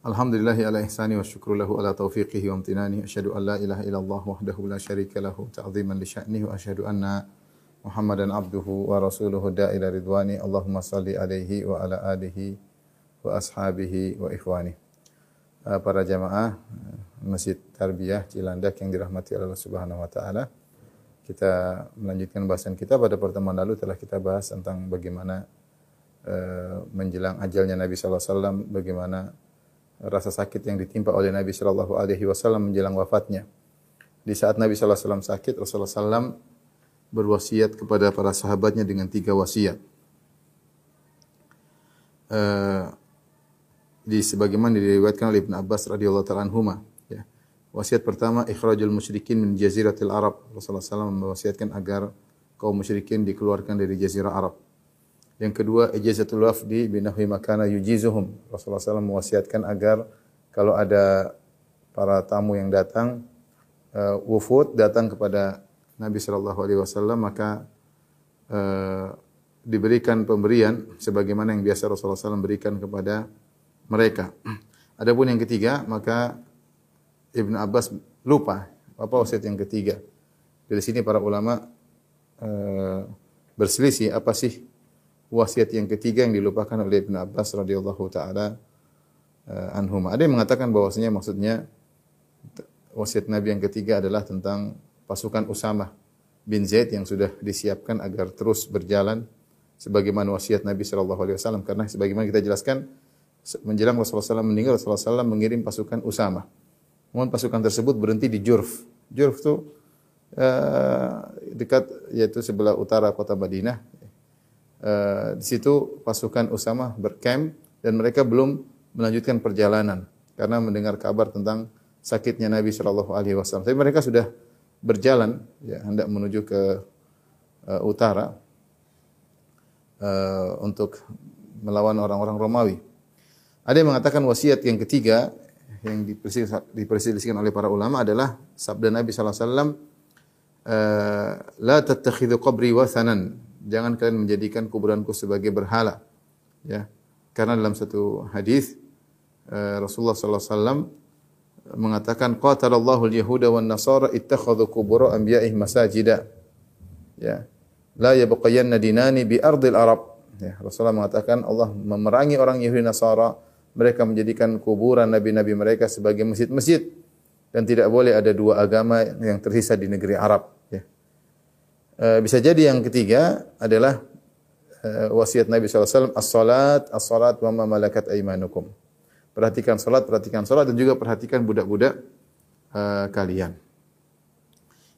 Alhamdulillahi ala ihsani wa syukru lahu ala taufiqihi wa amtinani. Asyhadu an la ilaha illallah wahdahu la syarika lahu ta'ziman li sya'nihi wa asyhadu anna Muhammadan abduhu wa rasuluhu da'ila ridwani. Allahumma salli alaihi wa ala alihi wa ashabihi wa ikhwani. Uh, Para jamaah uh, Masjid Tarbiyah Cilandak yang dirahmati Allah Subhanahu wa taala. Kita melanjutkan bahasan kita pada pertemuan lalu telah kita bahas tentang bagaimana uh, menjelang ajalnya Nabi sallallahu alaihi wasallam, bagaimana rasa sakit yang ditimpa oleh Nabi sallallahu alaihi wasallam menjelang wafatnya. Di saat Nabi sallallahu alaihi wasallam sakit, Rasulullah sallam berwasiat kepada para sahabatnya dengan tiga wasiat. Uh, di sebagaimana diriwayatkan oleh Ibn Abbas radhiyallahu taala anhuma ya. Wasiat pertama ikhrajul musyrikin min jaziratil Arab. Rasulullah SAW mewasiatkan agar kaum musyrikin dikeluarkan dari jazirah Arab. Yang kedua ijazatul wafdi binahwi makana yujizuhum. Rasulullah SAW mewasiatkan agar kalau ada para tamu yang datang uh, wufud datang kepada Nabi sallallahu alaihi wasallam maka uh, diberikan pemberian sebagaimana yang biasa Rasulullah SAW berikan kepada mereka. Adapun yang ketiga, maka Ibnu Abbas lupa apa wasiat yang ketiga. Dari sini para ulama uh, berselisih apa sih wasiat yang ketiga yang dilupakan oleh Ibnu Abbas radhiyallahu taala uh, anhum. Ada yang mengatakan bahwasanya maksudnya wasiat Nabi yang ketiga adalah tentang pasukan Usamah bin Zaid yang sudah disiapkan agar terus berjalan sebagaimana wasiat Nabi sallallahu alaihi wasallam karena sebagaimana kita jelaskan menjelang Rasulullah SAW meninggal, Rasulullah SAW mengirim pasukan Usama. Namun pasukan tersebut berhenti di Jurf. Jurf itu uh, dekat yaitu sebelah utara kota Madinah. Uh, di situ pasukan Usama berkem dan mereka belum melanjutkan perjalanan karena mendengar kabar tentang sakitnya Nabi Shallallahu Alaihi Wasallam. Tapi mereka sudah berjalan, ya, hendak menuju ke uh, utara uh, untuk melawan orang-orang Romawi. Ada yang mengatakan wasiat yang ketiga yang diperselisihkan oleh para ulama adalah sabda Nabi sallallahu alaihi wasallam la tattakhidhu qabri wathanan jangan kalian menjadikan kuburanku sebagai berhala ya. Karena dalam satu hadis Rasulullah sallallahu alaihi wasallam mengatakan qatalallahu al-yahuda wan nasara ittakhadhu qubur anbiya'ihim masajida. Ya. La yabqayanna dinani bi ardil arab. Ya Rasulullah mengatakan Allah memerangi orang Yahudi Nasara mereka menjadikan kuburan nabi-nabi mereka sebagai masjid-masjid. Dan tidak boleh ada dua agama yang tersisa di negeri Arab. Ya. E, bisa jadi yang ketiga adalah e, wasiat Nabi SAW, as-salat, as-salat wa ma malakat aimanukum. Perhatikan salat, perhatikan salat dan juga perhatikan budak-budak e, kalian.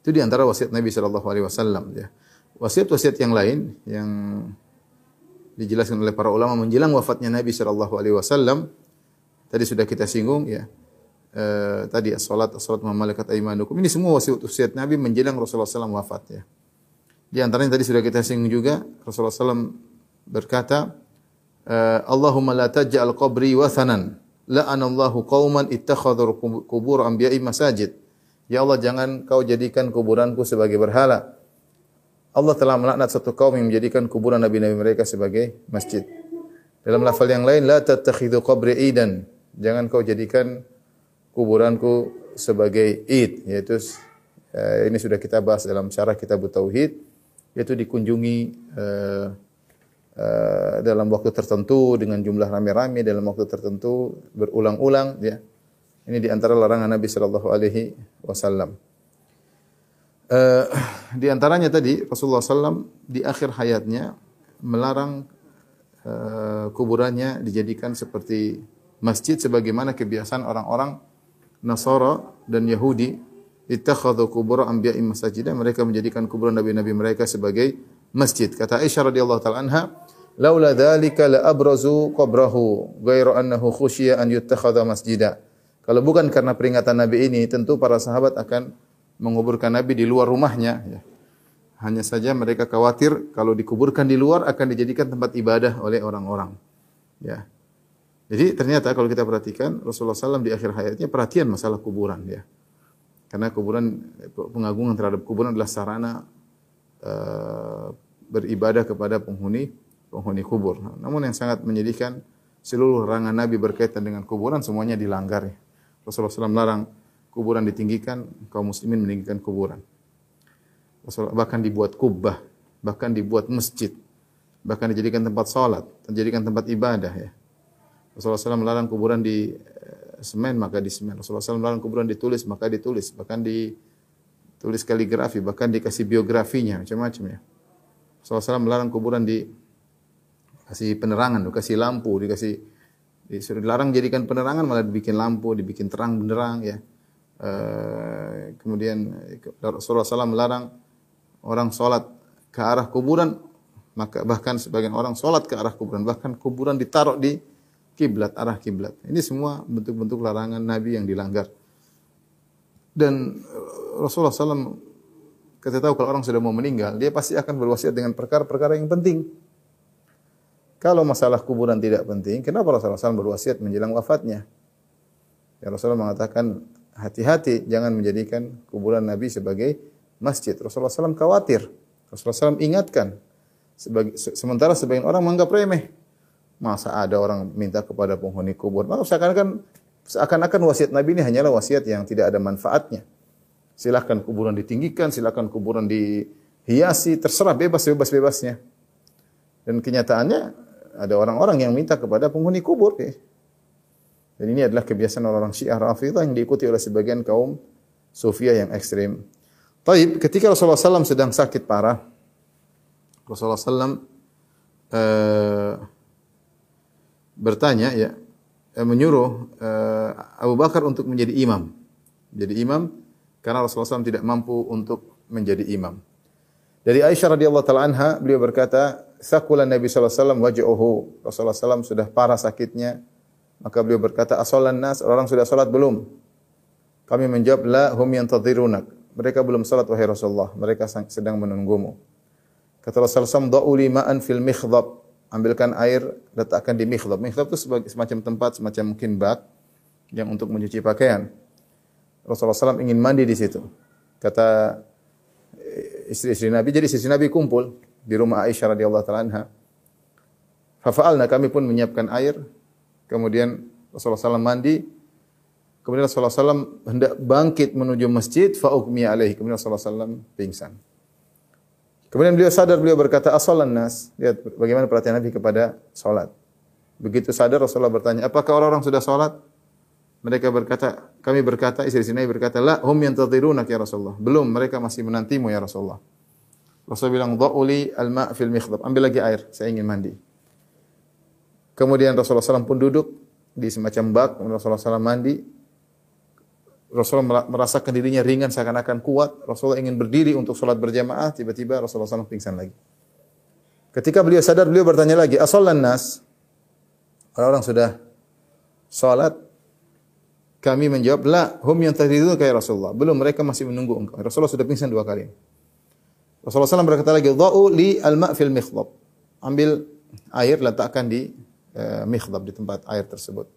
Itu di antara wasiat Nabi SAW. Ya. Wasiat-wasiat yang lain yang dijelaskan oleh para ulama menjelang wafatnya Nabi sallallahu alaihi wasallam tadi sudah kita singgung ya e, tadi salat salat malaikat aimanukum ini semua wasiat wasiat Nabi menjelang Rasulullah SAW wafat ya di antaranya tadi sudah kita singgung juga Rasulullah SAW berkata e, Allahumma la taj'al qabri wathanan la'anallahu qauman ittakhadhu kubur anbiya'i masajid ya Allah jangan kau jadikan kuburanku sebagai berhala Allah telah melaknat satu kaum yang menjadikan kuburan nabi-nabi mereka sebagai masjid. Dalam lafal yang lain, la tattakhidhu qabri idan. Jangan kau jadikan kuburanku sebagai id, yaitu uh, ini sudah kita bahas dalam syarah kitab tauhid, yaitu dikunjungi uh, uh, dalam waktu tertentu dengan jumlah rame-rame dalam waktu tertentu berulang-ulang ya. Ini di antara larangan Nabi sallallahu alaihi wasallam. Uh, di antaranya tadi Rasulullah SAW di akhir hayatnya melarang uh, kuburannya dijadikan seperti masjid sebagaimana kebiasaan orang-orang Nasara dan Yahudi ittakhadhu qubur anbiya'i masajida mereka menjadikan kuburan nabi-nabi mereka sebagai masjid kata Aisyah radhiyallahu taala anha laula dzalika la abrazu qabrahu ghairu annahu khusyiya an yuttakhadha masjida kalau bukan karena peringatan nabi ini tentu para sahabat akan menguburkan Nabi di luar rumahnya. Ya. Hanya saja mereka khawatir kalau dikuburkan di luar akan dijadikan tempat ibadah oleh orang-orang. Ya. Jadi ternyata kalau kita perhatikan Rasulullah SAW di akhir hayatnya perhatian masalah kuburan ya. Karena kuburan pengagungan terhadap kuburan adalah sarana uh, beribadah kepada penghuni penghuni kubur. Namun yang sangat menyedihkan seluruh rangan Nabi berkaitan dengan kuburan semuanya dilanggar. Rasulullah SAW melarang kuburan ditinggikan, kaum muslimin meninggikan kuburan bahkan dibuat kubah, bahkan dibuat masjid, bahkan dijadikan tempat salat, dijadikan tempat ibadah ya. Rasulullah SAW melarang kuburan di eh, semen maka di semen. Rasulullah SAW melarang kuburan ditulis maka ditulis, bahkan ditulis kaligrafi, bahkan dikasih biografinya macam-macam ya. Rasulullah SAW melarang kuburan di kasih penerangan, dikasih lampu, dikasih disuruh dilarang jadikan penerangan malah dibikin lampu, dibikin terang benderang ya. Uh, kemudian Rasulullah SAW melarang orang sholat ke arah kuburan, maka bahkan sebagian orang sholat ke arah kuburan, bahkan kuburan ditaruh di kiblat arah kiblat. Ini semua bentuk-bentuk larangan Nabi yang dilanggar. Dan eh, Rasulullah SAW kita tahu kalau orang sudah mau meninggal, dia pasti akan berwasiat dengan perkara-perkara yang penting. Kalau masalah kuburan tidak penting, kenapa Rasulullah SAW berwasiat menjelang wafatnya? Ya Rasulullah mengatakan, hati-hati jangan menjadikan kuburan Nabi sebagai masjid. Rasulullah SAW khawatir. Rasulullah SAW ingatkan. Sementara sebagian orang menganggap remeh. Masa ada orang minta kepada penghuni kubur. Maka seakan-akan seakan-akan wasiat Nabi ini hanyalah wasiat yang tidak ada manfaatnya. Silahkan kuburan ditinggikan, silahkan kuburan dihiasi, terserah bebas bebas bebasnya. Dan kenyataannya ada orang-orang yang minta kepada penghuni kubur. Dan ini adalah kebiasaan orang-orang Syiah Rafidah yang diikuti oleh sebagian kaum Sufia yang ekstrim. Taib, ketika Rasulullah SAW sedang sakit parah, Rasulullah SAW bertanya, ya, uh, menyuruh uh, Abu Bakar untuk menjadi imam. Jadi imam karena Rasulullah SAW tidak mampu untuk menjadi imam. Dari Aisyah radhiyallahu taala anha, beliau berkata, "Sakulan Nabi sallallahu alaihi wasallam waj'uhu." Rasulullah SAW sudah parah sakitnya, maka beliau berkata, "Asolan nas, orang sudah salat belum?" Kami menjawab, "La hum yantadhirunak." mereka belum salat wahai Rasulullah, mereka sedang menunggumu. Kata Rasulullah SAW, Da'uli ma'an fil mikhdab. Ambilkan air, letakkan di mikhdab. Mikhdab itu sebagai semacam tempat, semacam mungkin bak, yang untuk mencuci pakaian. Rasulullah SAW ingin mandi di situ. Kata istri-istri Nabi, jadi istri Nabi kumpul di rumah Aisyah radhiyallahu taala anha. Fafa'alna kami pun menyiapkan air. Kemudian Rasulullah SAW mandi, Kemudian Rasulullah SAW hendak bangkit menuju masjid, fa'ukmi alaihi. Kemudian Rasulullah SAW pingsan. Kemudian beliau sadar, beliau berkata, asolan nas. Lihat bagaimana perhatian Nabi kepada salat. Begitu sadar Rasulullah bertanya, apakah orang-orang sudah salat? Mereka berkata, kami berkata, istri-istri Nabi berkata, la hum yantadhirunak ya Rasulullah. Belum, mereka masih menantimu ya Rasulullah. Rasulullah bilang, dha'uli al-ma' fil mikhdab. Ambil lagi air, saya ingin mandi. Kemudian Rasulullah SAW pun duduk di semacam bak, Rasulullah SAW mandi, Rasulullah merasakan dirinya ringan seakan-akan kuat. Rasulullah ingin berdiri untuk sholat berjamaah. Tiba-tiba Rasulullah SAW pingsan lagi. Ketika beliau sadar, beliau bertanya lagi, Asolan nas? Orang-orang sudah sholat. Kami menjawab, La, hum yang itu kayak Rasulullah. Belum, mereka masih menunggu engkau. Rasulullah sudah pingsan dua kali. Rasulullah SAW berkata lagi, Dha'u li al-ma' fil mikhlab. Ambil air, letakkan di uh, mikhlab, di tempat air tersebut.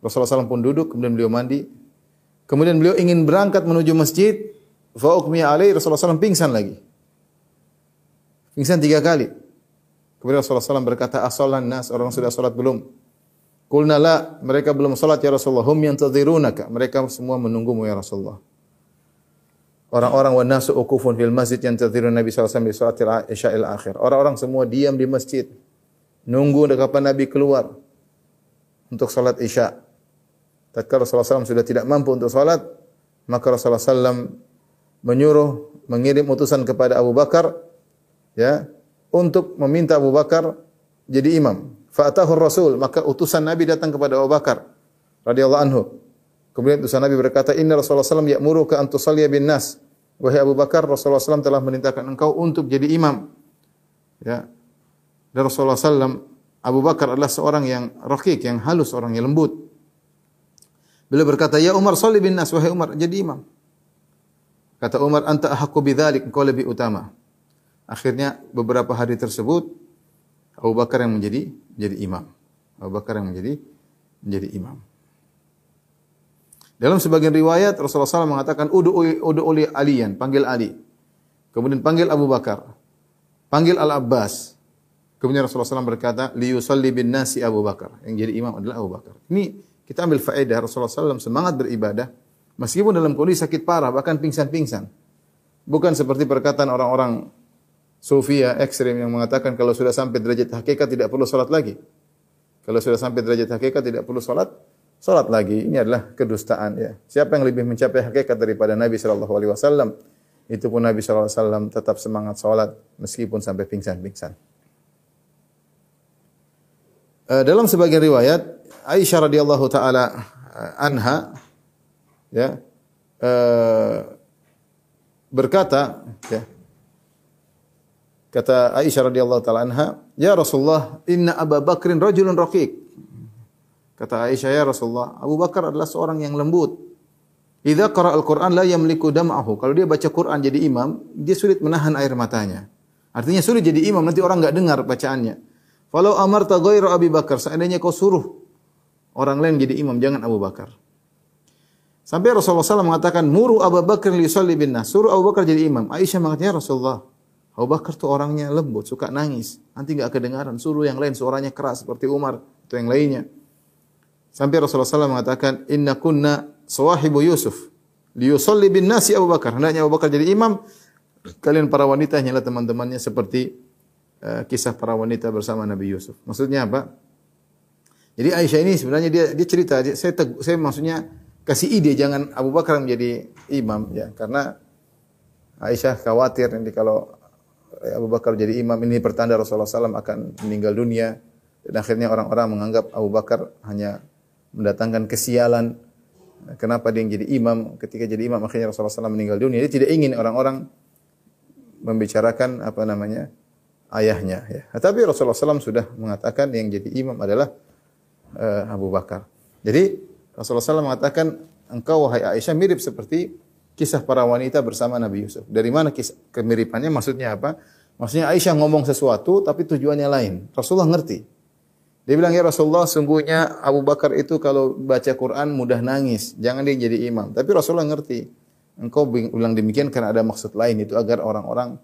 Rasulullah SAW pun duduk, kemudian beliau mandi, Kemudian beliau ingin berangkat menuju masjid, fa'ukmiya alaih Rasulullah SAW pingsan lagi. Pingsan tiga kali. Kemudian Rasulullah SAW berkata, asolan nas, orang sudah salat belum? Kulna la, mereka belum salat ya Rasulullah. Hum yantadhirunaka. Mereka semua menunggumu ya Rasulullah. Orang-orang wa nasu ukufun fil masjid yang tadhirun Nabi SAW di salatil isya'il akhir. Orang-orang semua diam di masjid. Nunggu kapan Nabi keluar untuk salat isya' tatkala Rasulullah SAW sudah tidak mampu untuk salat, maka Rasulullah SAW menyuruh mengirim utusan kepada Abu Bakar ya untuk meminta Abu Bakar jadi imam. Fa'atahu Rasul, maka utusan Nabi datang kepada Abu Bakar radhiyallahu anhu. Kemudian utusan Nabi berkata, "Inna Rasulullah SAW ya'muruka an tusalliya bin nas." Wahai Abu Bakar, Rasulullah SAW telah merintahkan engkau untuk jadi imam. Ya. Dan Rasulullah SAW, Abu Bakar adalah seorang yang rakik, yang halus, orang yang lembut. Beliau berkata, "Ya Umar, salli bin nas wahai Umar, jadi imam." Kata Umar, anta ahakku bidzalik, engkau lebih utama. Akhirnya beberapa hari tersebut Abu Bakar yang menjadi menjadi imam. Abu Bakar yang menjadi menjadi imam. Dalam sebagian riwayat Rasulullah SAW mengatakan udu'u udu'u aliyan, panggil Ali. Kemudian panggil Abu Bakar. Panggil Al-Abbas. Kemudian Rasulullah SAW berkata, liyusalli bin nasi Abu Bakar. Yang jadi imam adalah Abu Bakar. Ini kita ambil faedah Rasulullah SAW semangat beribadah. Meskipun dalam kondisi sakit parah, bahkan pingsan-pingsan. Bukan seperti perkataan orang-orang sufia ekstrim yang mengatakan kalau sudah sampai derajat hakikat tidak perlu sholat lagi. Kalau sudah sampai derajat hakikat tidak perlu sholat, sholat lagi. Ini adalah kedustaan ya. Siapa yang lebih mencapai hakikat daripada Nabi Shallallahu Alaihi Wasallam? Itu pun Nabi Shallallahu Alaihi Wasallam tetap semangat sholat meskipun sampai pingsan-pingsan. Uh, dalam sebagian riwayat Aisyah radhiyallahu taala uh, anha ya uh, berkata ya kata Aisyah radhiyallahu taala anha ya Rasulullah inna Abu Bakrin rajulun raqiq Kata Aisyah, ya Rasulullah, Abu Bakar adalah seorang yang lembut. Idza qara al-Qur'an la yamliku dam'ahu. Kalau dia baca Quran jadi imam, dia sulit menahan air matanya. Artinya sulit jadi imam, nanti orang enggak dengar bacaannya. Falau amarta ghairu Abi Bakar, seandainya kau suruh orang lain jadi imam, jangan Abu Bakar. Sampai Rasulullah SAW mengatakan, Muru Abu Bakar li bin nas. Suruh Abu Bakar jadi imam. Aisyah mengatakan, ya Rasulullah, Abu Bakar tuh orangnya lembut, suka nangis. Nanti enggak kedengaran. Suruh yang lain suaranya keras seperti Umar atau yang lainnya. Sampai Rasulullah SAW mengatakan, Inna kunna sawahibu Yusuf. Liyusalli bin nasi Abu Bakar. Hendaknya Abu Bakar jadi imam. Kalian para wanita hanyalah teman-temannya seperti uh, kisah para wanita bersama Nabi Yusuf. Maksudnya apa? Jadi Aisyah ini sebenarnya dia dia cerita, dia, saya tegu, saya maksudnya kasih ide jangan Abu Bakar menjadi imam ya karena Aisyah khawatir nanti kalau Abu Bakar jadi imam ini pertanda Rasulullah SAW akan meninggal dunia dan akhirnya orang-orang menganggap Abu Bakar hanya mendatangkan kesialan. Kenapa dia yang jadi imam? Ketika jadi imam akhirnya Rasulullah SAW meninggal dunia. Dia tidak ingin orang-orang membicarakan apa namanya ayahnya. Ya. Tapi Rasulullah SAW sudah mengatakan yang jadi imam adalah uh, Abu Bakar. Jadi Rasulullah SAW mengatakan engkau wahai Aisyah mirip seperti kisah para wanita bersama Nabi Yusuf. Dari mana kisah, kemiripannya? Maksudnya apa? Maksudnya Aisyah ngomong sesuatu tapi tujuannya lain. Rasulullah ngerti. Dia bilang, ya Rasulullah, sungguhnya Abu Bakar itu kalau baca Quran mudah nangis. Jangan dia jadi imam. Tapi Rasulullah ngerti. Engkau bilang demikian karena ada maksud lain. Itu agar orang-orang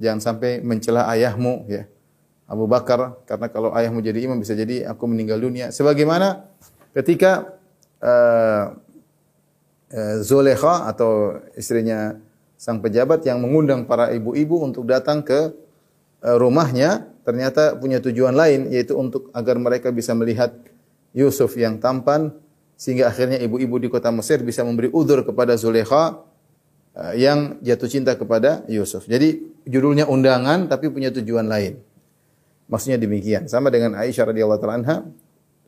jangan sampai mencela ayahmu. ya Abu Bakar, karena kalau ayahmu jadi imam bisa jadi aku meninggal dunia. Sebagaimana ketika uh, uh, Zulekha atau istrinya sang pejabat yang mengundang para ibu-ibu untuk datang ke uh, rumahnya ternyata punya tujuan lain yaitu untuk agar mereka bisa melihat Yusuf yang tampan sehingga akhirnya ibu-ibu di kota Mesir bisa memberi udur kepada Zulekha uh, yang jatuh cinta kepada Yusuf. Jadi judulnya undangan tapi punya tujuan lain. Maksudnya demikian. Sama dengan Aisyah radhiyallahu taala anha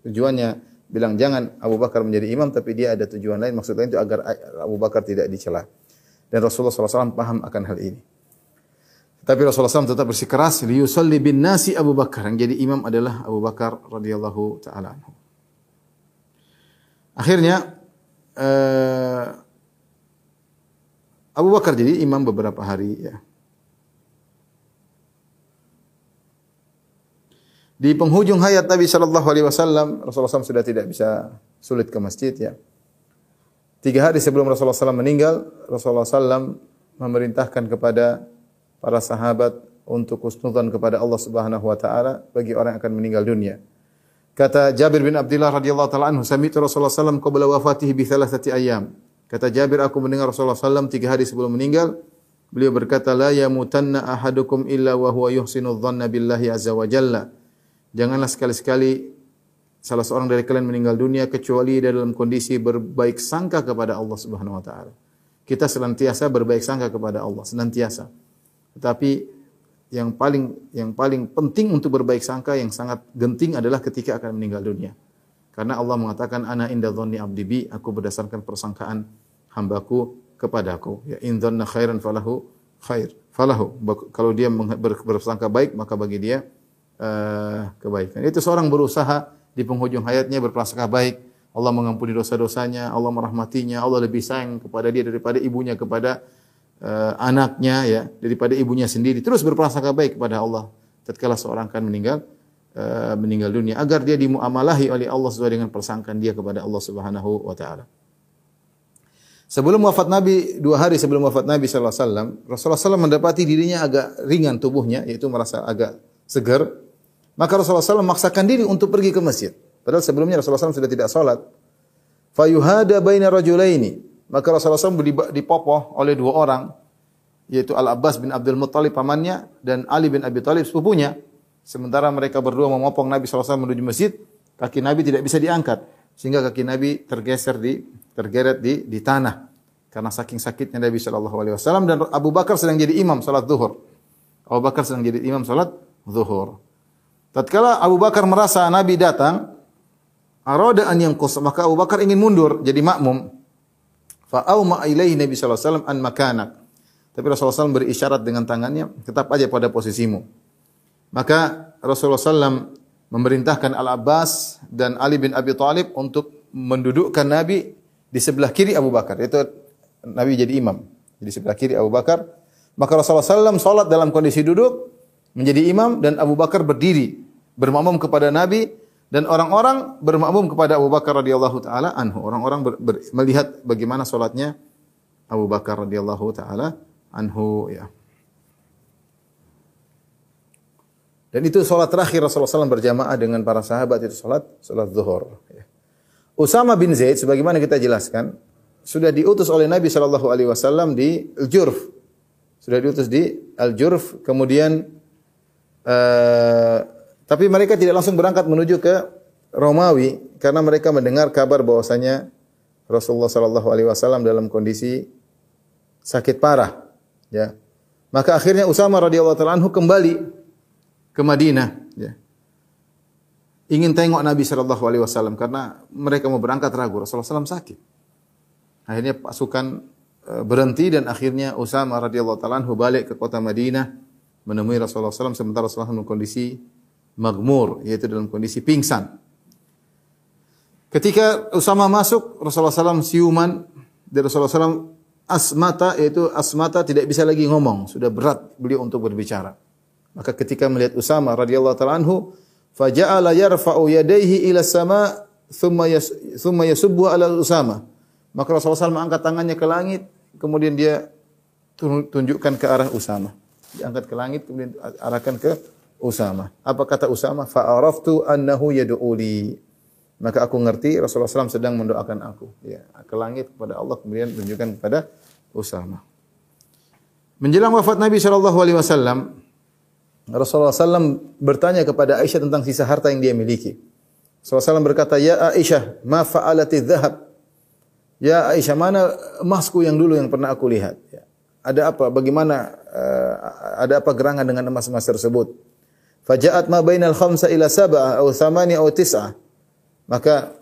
tujuannya bilang jangan Abu Bakar menjadi imam tapi dia ada tujuan lain maksud lain itu agar Abu Bakar tidak dicela. Dan Rasulullah SAW paham akan hal ini. Tapi Rasulullah SAW tetap bersikeras liyusalli bin nasi Abu Bakar. Yang jadi imam adalah Abu Bakar radhiyallahu taala anhu. Akhirnya uh, Abu Bakar jadi imam beberapa hari ya. Di penghujung hayat Nabi Shallallahu Alaihi Wasallam, Rasulullah SAW sudah tidak bisa sulit ke masjid ya. Tiga hari sebelum Rasulullah SAW meninggal, Rasulullah SAW memerintahkan kepada para sahabat untuk husnudzan kepada Allah Subhanahu wa taala bagi orang yang akan meninggal dunia. Kata Jabir bin Abdullah radhiyallahu taala anhu, "Sami'tu Rasulullah sallam qabla wafatihi bi thalathati ayyam." Kata Jabir, aku mendengar Rasulullah sallam tiga hari sebelum meninggal, beliau berkata, "La yamutanna ahadukum illa wa huwa yuhsinu dhanna billahi azza wa jalla." Janganlah sekali-sekali salah seorang dari kalian meninggal dunia kecuali dalam kondisi berbaik sangka kepada Allah Subhanahu wa taala. Kita senantiasa berbaik sangka kepada Allah, senantiasa. Tetapi yang paling yang paling penting untuk berbaik sangka yang sangat genting adalah ketika akan meninggal dunia. Karena Allah mengatakan ana inda dhanni abdi bi, aku berdasarkan persangkaan hambaku kepadaku. Ya in dhanna khairan falahu khair. Falahu. Kalau dia bersangka baik maka bagi dia uh, kebaikan. Itu seorang berusaha di penghujung hayatnya berprasangka baik. Allah mengampuni dosa-dosanya, Allah merahmatinya, Allah lebih sayang kepada dia daripada ibunya kepada eh, anaknya ya daripada ibunya sendiri terus berprasangka baik kepada Allah tatkala seorang akan meninggal eh, meninggal dunia agar dia dimuamalahi oleh Allah sesuai dengan persangkaan dia kepada Allah Subhanahu wa taala. Sebelum wafat Nabi, dua hari sebelum wafat Nabi SAW, Rasulullah SAW mendapati dirinya agak ringan tubuhnya, yaitu merasa agak segar. Maka Rasulullah SAW memaksakan diri untuk pergi ke masjid. Padahal sebelumnya Rasulullah SAW sudah tidak sholat. Fayuhada baina rajulaini. Maka Rasulullah SAW dipopoh oleh dua orang, yaitu Al-Abbas bin Abdul Muttalib pamannya dan Ali bin Abi Thalib sepupunya. Sementara mereka berdua memopong Nabi SAW menuju masjid, kaki Nabi tidak bisa diangkat. Sehingga kaki Nabi tergeser di tergeret di di tanah karena saking sakitnya Nabi Wasallam dan Abu Bakar sedang jadi imam salat zuhur. Abu Bakar sedang jadi imam salat zuhur. Tatkala Abu Bakar merasa Nabi datang, arada an yang maka Abu Bakar ingin mundur jadi makmum. Fa'auma ilaihi Nabi sallallahu alaihi wasallam an makanak. Tapi Rasulullah SAW beri isyarat dengan tangannya, tetap aja pada posisimu. Maka Rasulullah SAW memerintahkan Al-Abbas dan Ali bin Abi Thalib untuk mendudukkan Nabi di sebelah kiri Abu Bakar. Itu Nabi jadi imam. Di sebelah kiri Abu Bakar. Maka Rasulullah SAW salat dalam kondisi duduk menjadi imam dan Abu Bakar berdiri bermakmum kepada Nabi dan orang-orang bermakmum kepada Abu Bakar radhiyallahu taala anhu. Orang-orang melihat bagaimana salatnya Abu Bakar radhiyallahu taala anhu ya. Dan itu salat terakhir Rasulullah SAW berjamaah dengan para sahabat itu salat salat zuhur. Ya. Usama bin Zaid sebagaimana kita jelaskan sudah diutus oleh Nabi Shallallahu alaihi wasallam di Al-Jurf. Sudah diutus di Al-Jurf kemudian uh, tapi mereka tidak langsung berangkat menuju ke Romawi karena mereka mendengar kabar bahwasanya Rasulullah Shallallahu alaihi wasallam dalam kondisi sakit parah ya. Maka akhirnya Usama radhiyallahu taala anhu kembali ke Madinah ya ingin tengok Nabi Shallallahu Alaihi Wasallam karena mereka mau berangkat ragu Rasulullah SAW sakit. Akhirnya pasukan e, berhenti dan akhirnya Usama radhiyallahu taala balik ke kota Madinah menemui Rasulullah SAW sementara Rasulullah dalam kondisi magmur yaitu dalam kondisi pingsan. Ketika Usama masuk Rasulullah SAW siuman dari Rasulullah SAW asmata yaitu asmata tidak bisa lagi ngomong sudah berat beliau untuk berbicara. Maka ketika melihat Usama radhiyallahu taala anhu faja'ala yarfa'u yadayhi ila sama thumma yas, thumma yasubbu ala Usama. Maka Rasulullah SAW angkat tangannya ke langit, kemudian dia tunjukkan ke arah Usama. Diangkat ke langit, kemudian arahkan ke Usama. Apa kata Usama? Fa'araftu annahu yad'uli. Maka aku ngerti Rasulullah SAW sedang mendoakan aku. Ya, ke langit kepada Allah, kemudian tunjukkan kepada Usama. Menjelang wafat Nabi Shallallahu Alaihi Wasallam, Rasulullah SAW bertanya kepada Aisyah tentang sisa harta yang dia miliki. Rasulullah SAW berkata, Ya Aisyah, ma fa'alati dhahab? Ya Aisyah, mana emasku yang dulu yang pernah aku lihat? Ya. Ada apa? Bagaimana? Uh, ada apa gerangan dengan emas-emas tersebut? Faja'at ma bainal khamsa ila sab'ah atau thamani atau tis'ah. Maka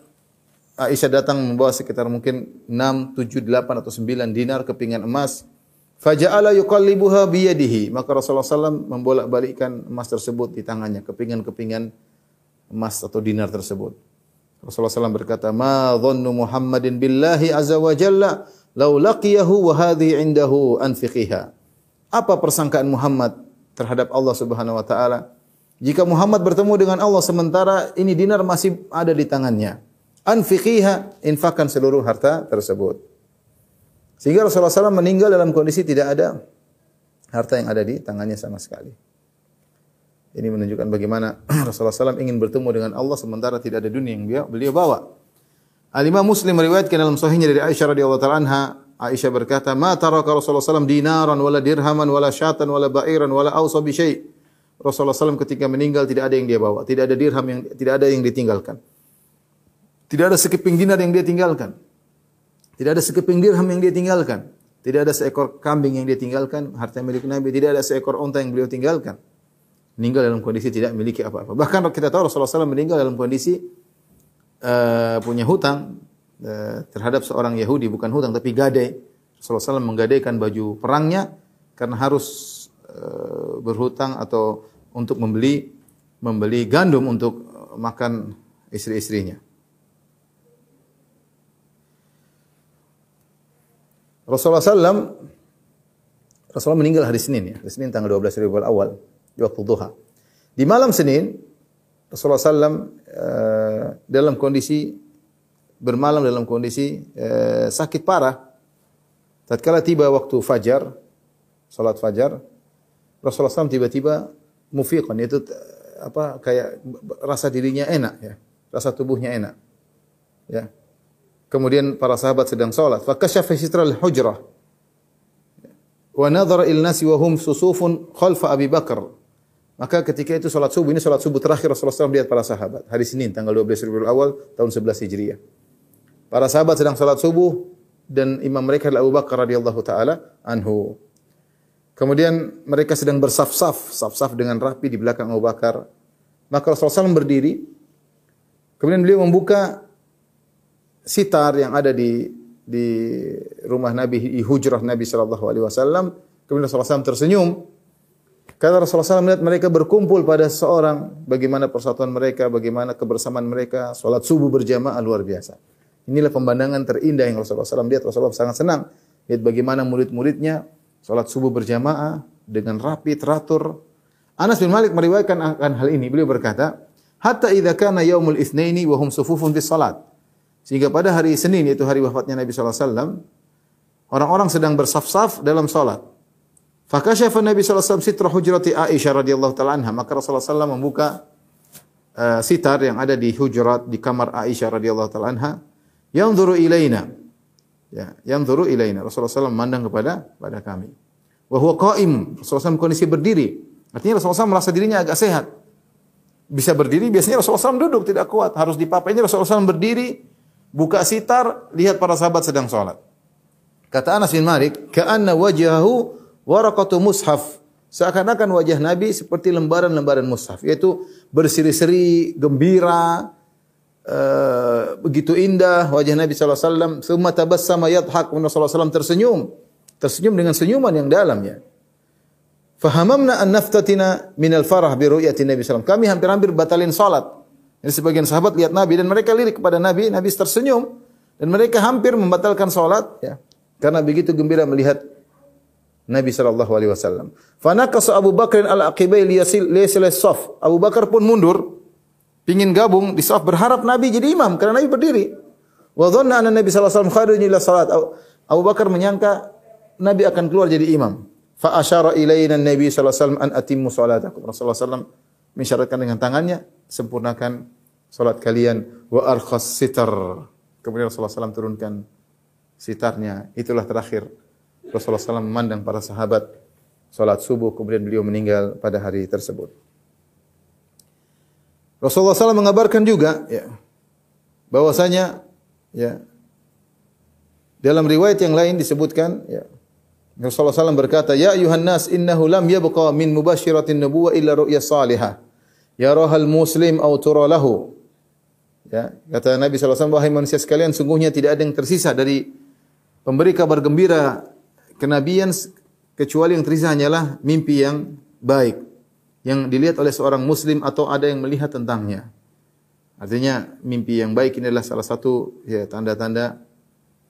Aisyah datang membawa sekitar mungkin 6, 7, 8 atau 9 dinar kepingan emas Faja'ala yuqallibuha biyadihi. Maka Rasulullah SAW membolak-balikkan emas tersebut di tangannya, kepingan-kepingan emas atau dinar tersebut. Rasulullah SAW berkata, "Ma dhannu Muhammadin billahi azza wa jalla law laqiyahu wa hadhi indahu anfiqiha." Apa persangkaan Muhammad terhadap Allah Subhanahu wa taala? Jika Muhammad bertemu dengan Allah sementara ini dinar masih ada di tangannya. Anfiqiha, infakkan seluruh harta tersebut. Sehingga Rasulullah SAW meninggal dalam kondisi tidak ada harta yang ada di tangannya sama sekali. Ini menunjukkan bagaimana Rasulullah SAW ingin bertemu dengan Allah sementara tidak ada dunia yang beliau, bawa. Al-Imam Muslim meriwayatkan dalam sahihnya dari Aisyah radhiyallahu taala anha, Aisyah berkata, "Ma taraka Rasulullah SAW dinaran wala dirhaman wala syatan wala ba'iran wala awsa bi syai'." Rasulullah SAW ketika meninggal tidak ada yang dia bawa, tidak ada dirham yang tidak ada yang ditinggalkan. Tidak ada sekeping dinar yang dia tinggalkan. Tidak ada sekeping dirham yang dia tinggalkan. Tidak ada seekor kambing yang dia tinggalkan, harta milik Nabi. Tidak ada seekor unta yang beliau tinggalkan. Meninggal dalam kondisi tidak memiliki apa-apa. Bahkan kita tahu Rasulullah SAW meninggal dalam kondisi uh, punya hutang uh, terhadap seorang Yahudi. Bukan hutang, tapi gadai. Rasulullah SAW menggadaikan baju perangnya karena harus berhutang atau untuk membeli membeli gandum untuk makan istri-istrinya. Rasulullah SAW Rasulullah meninggal hari Senin ya. Hari Senin tanggal 12 Rabiul Awal di waktu duha. Di malam Senin Rasulullah SAW eh, dalam kondisi bermalam dalam kondisi eh, sakit parah. Tatkala tiba waktu fajar, salat fajar, Rasulullah SAW tiba-tiba mufiqan yaitu eh, apa kayak rasa dirinya enak ya, rasa tubuhnya enak. Ya. Kemudian para sahabat sedang salat, fa kasyafa sitral hujrah. Wa nadhara il nasi wa hum susufun khalfa Abi Bakar. Maka ketika itu salat subuh, ini salat subuh terakhir Rasulullah SAW melihat para sahabat. Hari Senin tanggal 12 Rabiul Awal tahun 11 Hijriah. Para sahabat sedang salat subuh dan imam mereka adalah Abu Bakar radhiyallahu taala anhu. Kemudian mereka sedang bersaf-saf, saf-saf dengan rapi di belakang Abu Bakar. Maka Rasulullah SAW berdiri. Kemudian beliau membuka sitar yang ada di di rumah Nabi di hujrah Nabi sallallahu alaihi wasallam. Kemudian Rasulullah SAW tersenyum. Kata Rasulullah SAW melihat mereka berkumpul pada seorang, bagaimana persatuan mereka, bagaimana kebersamaan mereka, sholat subuh berjamaah luar biasa. Inilah pemandangan terindah yang Rasulullah SAW lihat. Rasulullah sangat senang lihat bagaimana murid-muridnya sholat subuh berjamaah dengan rapi, teratur. Anas bin Malik meriwayatkan akan hal ini. Beliau berkata, Hatta idha kana yaumul ithnaini wa hum sufufun bis salat. Sehingga pada hari Senin, yaitu hari wafatnya Nabi SAW, orang-orang sedang bersaf-saf dalam salat. Fakasyafa Nabi SAW sitra hujrati Aisyah radhiyallahu taala anha. Maka Rasulullah SAW membuka uh, sitar yang ada di hujurat di kamar Aisyah radhiyallahu taala anha. Yanzuru ilaina. Ya, yanzuru ilaina. Rasulullah SAW memandang kepada pada kami. Wa huwa qa'im. Rasulullah SAW kondisi berdiri. Artinya Rasulullah SAW merasa dirinya agak sehat. Bisa berdiri, biasanya Rasulullah SAW duduk tidak kuat, harus dipapa. Ini Rasulullah SAW berdiri, buka sitar, lihat para sahabat sedang sholat. Kata Anas bin Malik, "Ka'anna wajhahu waraqatu mushaf. Seakan-akan wajah Nabi seperti lembaran-lembaran mushaf, yaitu berseri-seri, gembira, uh, begitu indah wajah Nabi sallallahu alaihi wasallam. Summa tabassama yadhak, Nabi sallallahu alaihi wasallam tersenyum. Tersenyum dengan senyuman yang dalam ya. Fahamamna an naftatina min al-farah bi ru'yati Nabi sallallahu Kami hampir-hampir batalin salat. Jadi sebagian sahabat lihat Nabi dan mereka lirik kepada Nabi, Nabi tersenyum dan mereka hampir membatalkan salat ya. Karena begitu gembira melihat Nabi sallallahu alaihi wasallam. Fanaqasa Abu Bakar al-aqibai liyasil liyasil saf. Abu Bakar pun mundur pingin gabung di saf berharap Nabi jadi imam karena Nabi berdiri. Wa dhanna anna Nabi sallallahu alaihi wasallam ila salat. Abu Bakar menyangka Nabi akan keluar jadi imam. Fa asyara ilaina Nabi sallallahu alaihi wasallam an atimmu salatakum. Rasulullah sallallahu mensyaratkan dengan tangannya sempurnakan salat kalian wa arkhas sitar. Kemudian Rasulullah SAW turunkan sitarnya. Itulah terakhir Rasulullah SAW memandang para sahabat salat subuh kemudian beliau meninggal pada hari tersebut. Rasulullah SAW mengabarkan juga ya, bahwasanya ya, dalam riwayat yang lain disebutkan ya, Rasulullah SAW berkata, Ya ayuhan nas innahu lam yabqa min mubashiratin nubuwa illa ru'ya salihah. Yarahal muslim au tura lahu. Ya, kata Nabi SAW, wahai manusia sekalian, sungguhnya tidak ada yang tersisa dari pemberi kabar gembira kenabian kecuali yang tersisa hanyalah mimpi yang baik yang dilihat oleh seorang muslim atau ada yang melihat tentangnya. Artinya mimpi yang baik ini adalah salah satu ya tanda-tanda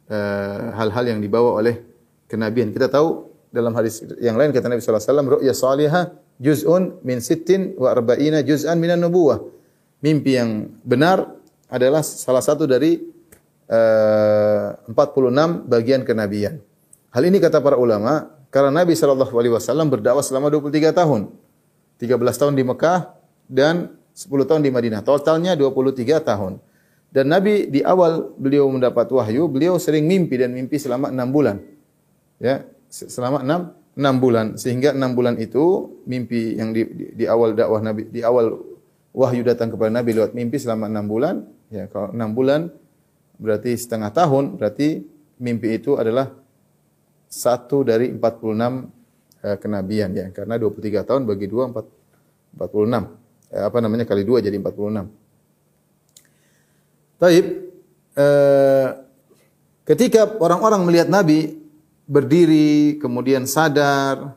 uh, hal-hal yang dibawa oleh kenabian. Kita tahu dalam hadis yang lain kata Nabi sallallahu alaihi wasallam ru'ya salihah juz'un min sittin wa arba'ina juz'an minan nubuwah. Mimpi yang benar adalah salah satu dari uh, 46 bagian kenabian. Hal ini kata para ulama karena Nabi Shallallahu Alaihi Wasallam berdakwah selama 23 tahun, 13 tahun di Mekah dan 10 tahun di Madinah. Totalnya 23 tahun. Dan Nabi di awal beliau mendapat wahyu, beliau sering mimpi dan mimpi selama 6 bulan. Ya, selama 6 6 bulan sehingga 6 bulan itu mimpi yang di, di, di awal dakwah Nabi di awal wahyu datang kepada Nabi lewat mimpi selama 6 bulan ya kalau 6 bulan berarti setengah tahun berarti mimpi itu adalah satu dari 46 eh, kenabian ya karena 23 tahun bagi 2 4 46 eh, apa namanya kali 2 jadi 46 Taib eh, ketika orang-orang melihat Nabi berdiri kemudian sadar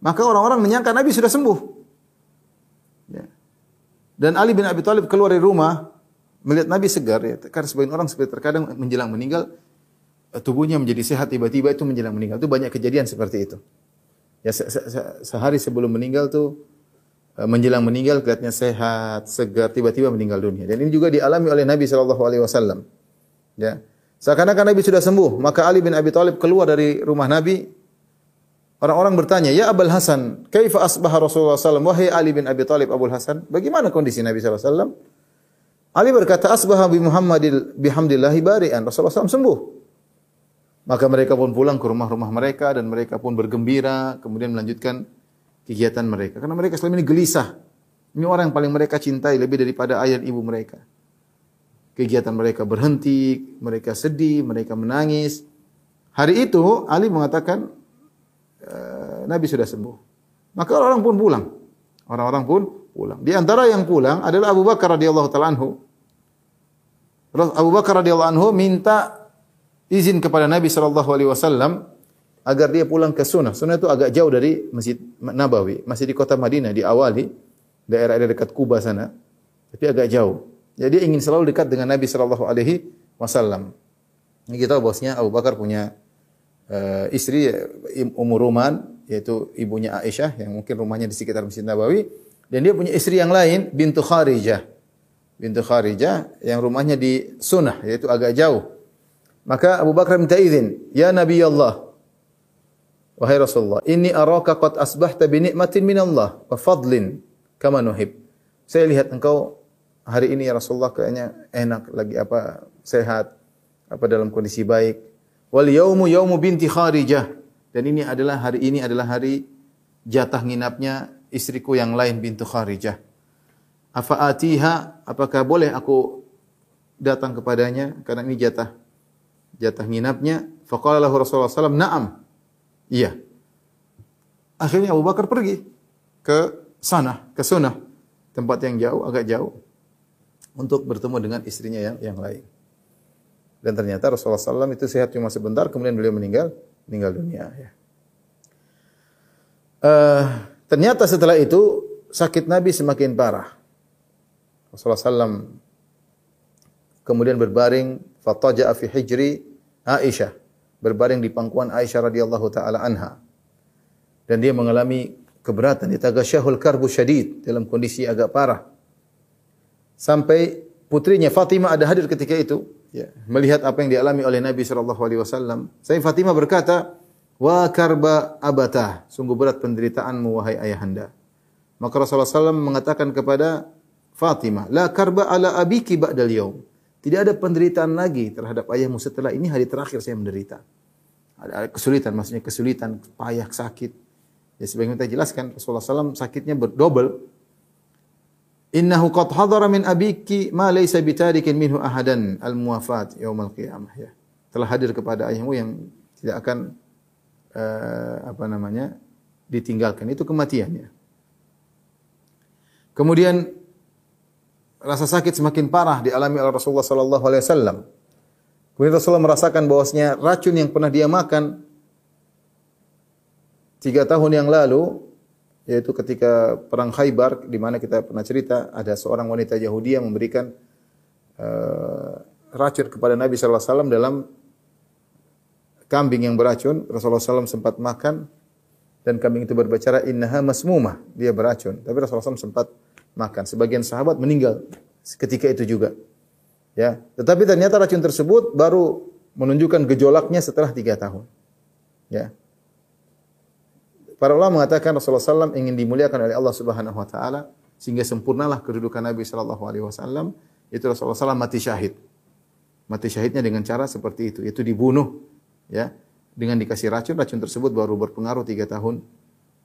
maka orang-orang menyangka Nabi sudah sembuh ya. dan Ali bin Abi Thalib keluar dari rumah melihat Nabi segar ya karena sebagian orang seperti terkadang menjelang meninggal tubuhnya menjadi sehat tiba-tiba itu menjelang meninggal. Itu banyak kejadian seperti itu. Ya se se se sehari sebelum meninggal tuh eh, menjelang meninggal kelihatannya sehat, segar, tiba-tiba meninggal dunia. Dan ini juga dialami oleh Nabi sallallahu alaihi wasallam. Ya. Seakan-akan Nabi sudah sembuh, maka Ali bin Abi Thalib keluar dari rumah Nabi. Orang-orang bertanya, "Ya Abul Hasan, kaifa asbaha Rasulullah SAW?" Wahai Ali bin Abi Thalib Abul Hasan, bagaimana kondisi Nabi sallallahu alaihi wasallam? Ali berkata, "Asbaha bi Muhammadil bihamdillahi bari'an." Rasulullah SAW sembuh. Maka mereka pun pulang ke rumah-rumah mereka dan mereka pun bergembira, kemudian melanjutkan kegiatan mereka. Karena mereka selama ini gelisah. Ini orang yang paling mereka cintai lebih daripada ayah ibu mereka. Kegiatan mereka berhenti, mereka sedih, mereka menangis. Hari itu Ali mengatakan e, Nabi sudah sembuh. Maka orang pun pulang. Orang-orang pun pulang. Di antara yang pulang adalah Abu Bakar radhiyallahu taala anhu. Abu Bakar radhiyallahu anhu minta izin kepada Nabi sallallahu alaihi wasallam agar dia pulang ke sunnah. Sunnah itu agak jauh dari Masjid Nabawi, masih di kota Madinah di awali, daerah dekat Kuba sana, tapi agak jauh. Jadi dia ingin selalu dekat dengan Nabi sallallahu alaihi wasallam. Ini kita bosnya Abu Bakar punya uh, istri Ummu Ruman yaitu ibunya Aisyah yang mungkin rumahnya di sekitar Masjid Nabawi dan dia punya istri yang lain bintu Kharijah. Bintu Kharijah yang rumahnya di Sunnah yaitu agak jauh. Maka Abu Bakar minta izin, "Ya Nabi Allah, wahai Rasulullah, inni araka qad asbahta bi ni'matin min Allah wa fadlin kama nuhib." Saya lihat engkau hari ini ya Rasulullah kayaknya enak lagi apa sehat apa dalam kondisi baik. Wal yaumu yaumu binti Kharijah. Dan ini adalah hari ini adalah hari jatah nginapnya istriku yang lain bintu Kharijah. Afa atiha apakah boleh aku datang kepadanya karena ini jatah jatah nginapnya. Faqala lahu Rasulullah SAW, na'am. Iya. Akhirnya Abu Bakar pergi ke sana, ke sunnah. Tempat yang jauh, agak jauh. Untuk bertemu dengan istrinya yang yang lain. Dan ternyata Rasulullah SAW itu sehat cuma sebentar, kemudian beliau meninggal, meninggal dunia. Ya. Uh, ternyata setelah itu sakit Nabi semakin parah. Rasulullah SAW kemudian berbaring fataja'a fi hijri Aisyah berbaring di pangkuan Aisyah radhiyallahu taala anha. Dan dia mengalami keberatan itagasyahul karbu syadid dalam kondisi agak parah. Sampai putrinya Fatimah ada hadir ketika itu ya, melihat apa yang dialami oleh Nabi sallallahu alaihi wasallam. Saya Fatimah berkata wa karba abata. Sungguh berat penderitaanmu wahai ayahanda. Maka Rasulullah SAW mengatakan kepada Fatimah la karba ala abiki ba'dal yaum tidak ada penderitaan lagi terhadap ayahmu setelah ini hari terakhir saya menderita. Ada kesulitan, maksudnya kesulitan, payah, sakit. Ya sebagaimana kita jelaskan, Rasulullah SAW sakitnya berdobel. Innahu qad hadara min abiki ma laysa bitarikin minhu ahadan al-muwafat yaumal qiyamah ya. Telah hadir kepada ayahmu yang tidak akan uh, apa namanya ditinggalkan itu kematiannya. Kemudian rasa sakit semakin parah dialami oleh Rasulullah sallallahu alaihi wasallam. Kemudian Rasulullah merasakan bahwasanya racun yang pernah dia makan tiga tahun yang lalu, yaitu ketika perang Khaybar, di mana kita pernah cerita ada seorang wanita Yahudi yang memberikan uh, racun kepada Nabi sallallahu alaihi wasallam dalam kambing yang beracun. Rasulullah SAW sempat makan dan kambing itu berbicara innaha masmumah, dia beracun. Tapi Rasulullah SAW sempat makan. Sebagian sahabat meninggal ketika itu juga. Ya, tetapi ternyata racun tersebut baru menunjukkan gejolaknya setelah tiga tahun. Ya. Para ulama mengatakan Rasulullah SAW ingin dimuliakan oleh Allah Subhanahu Wa Taala sehingga sempurnalah kedudukan Nabi Shallallahu Alaihi Wasallam. Itu Rasulullah SAW mati syahid. Mati syahidnya dengan cara seperti itu, itu dibunuh, ya, dengan dikasih racun. Racun tersebut baru berpengaruh tiga tahun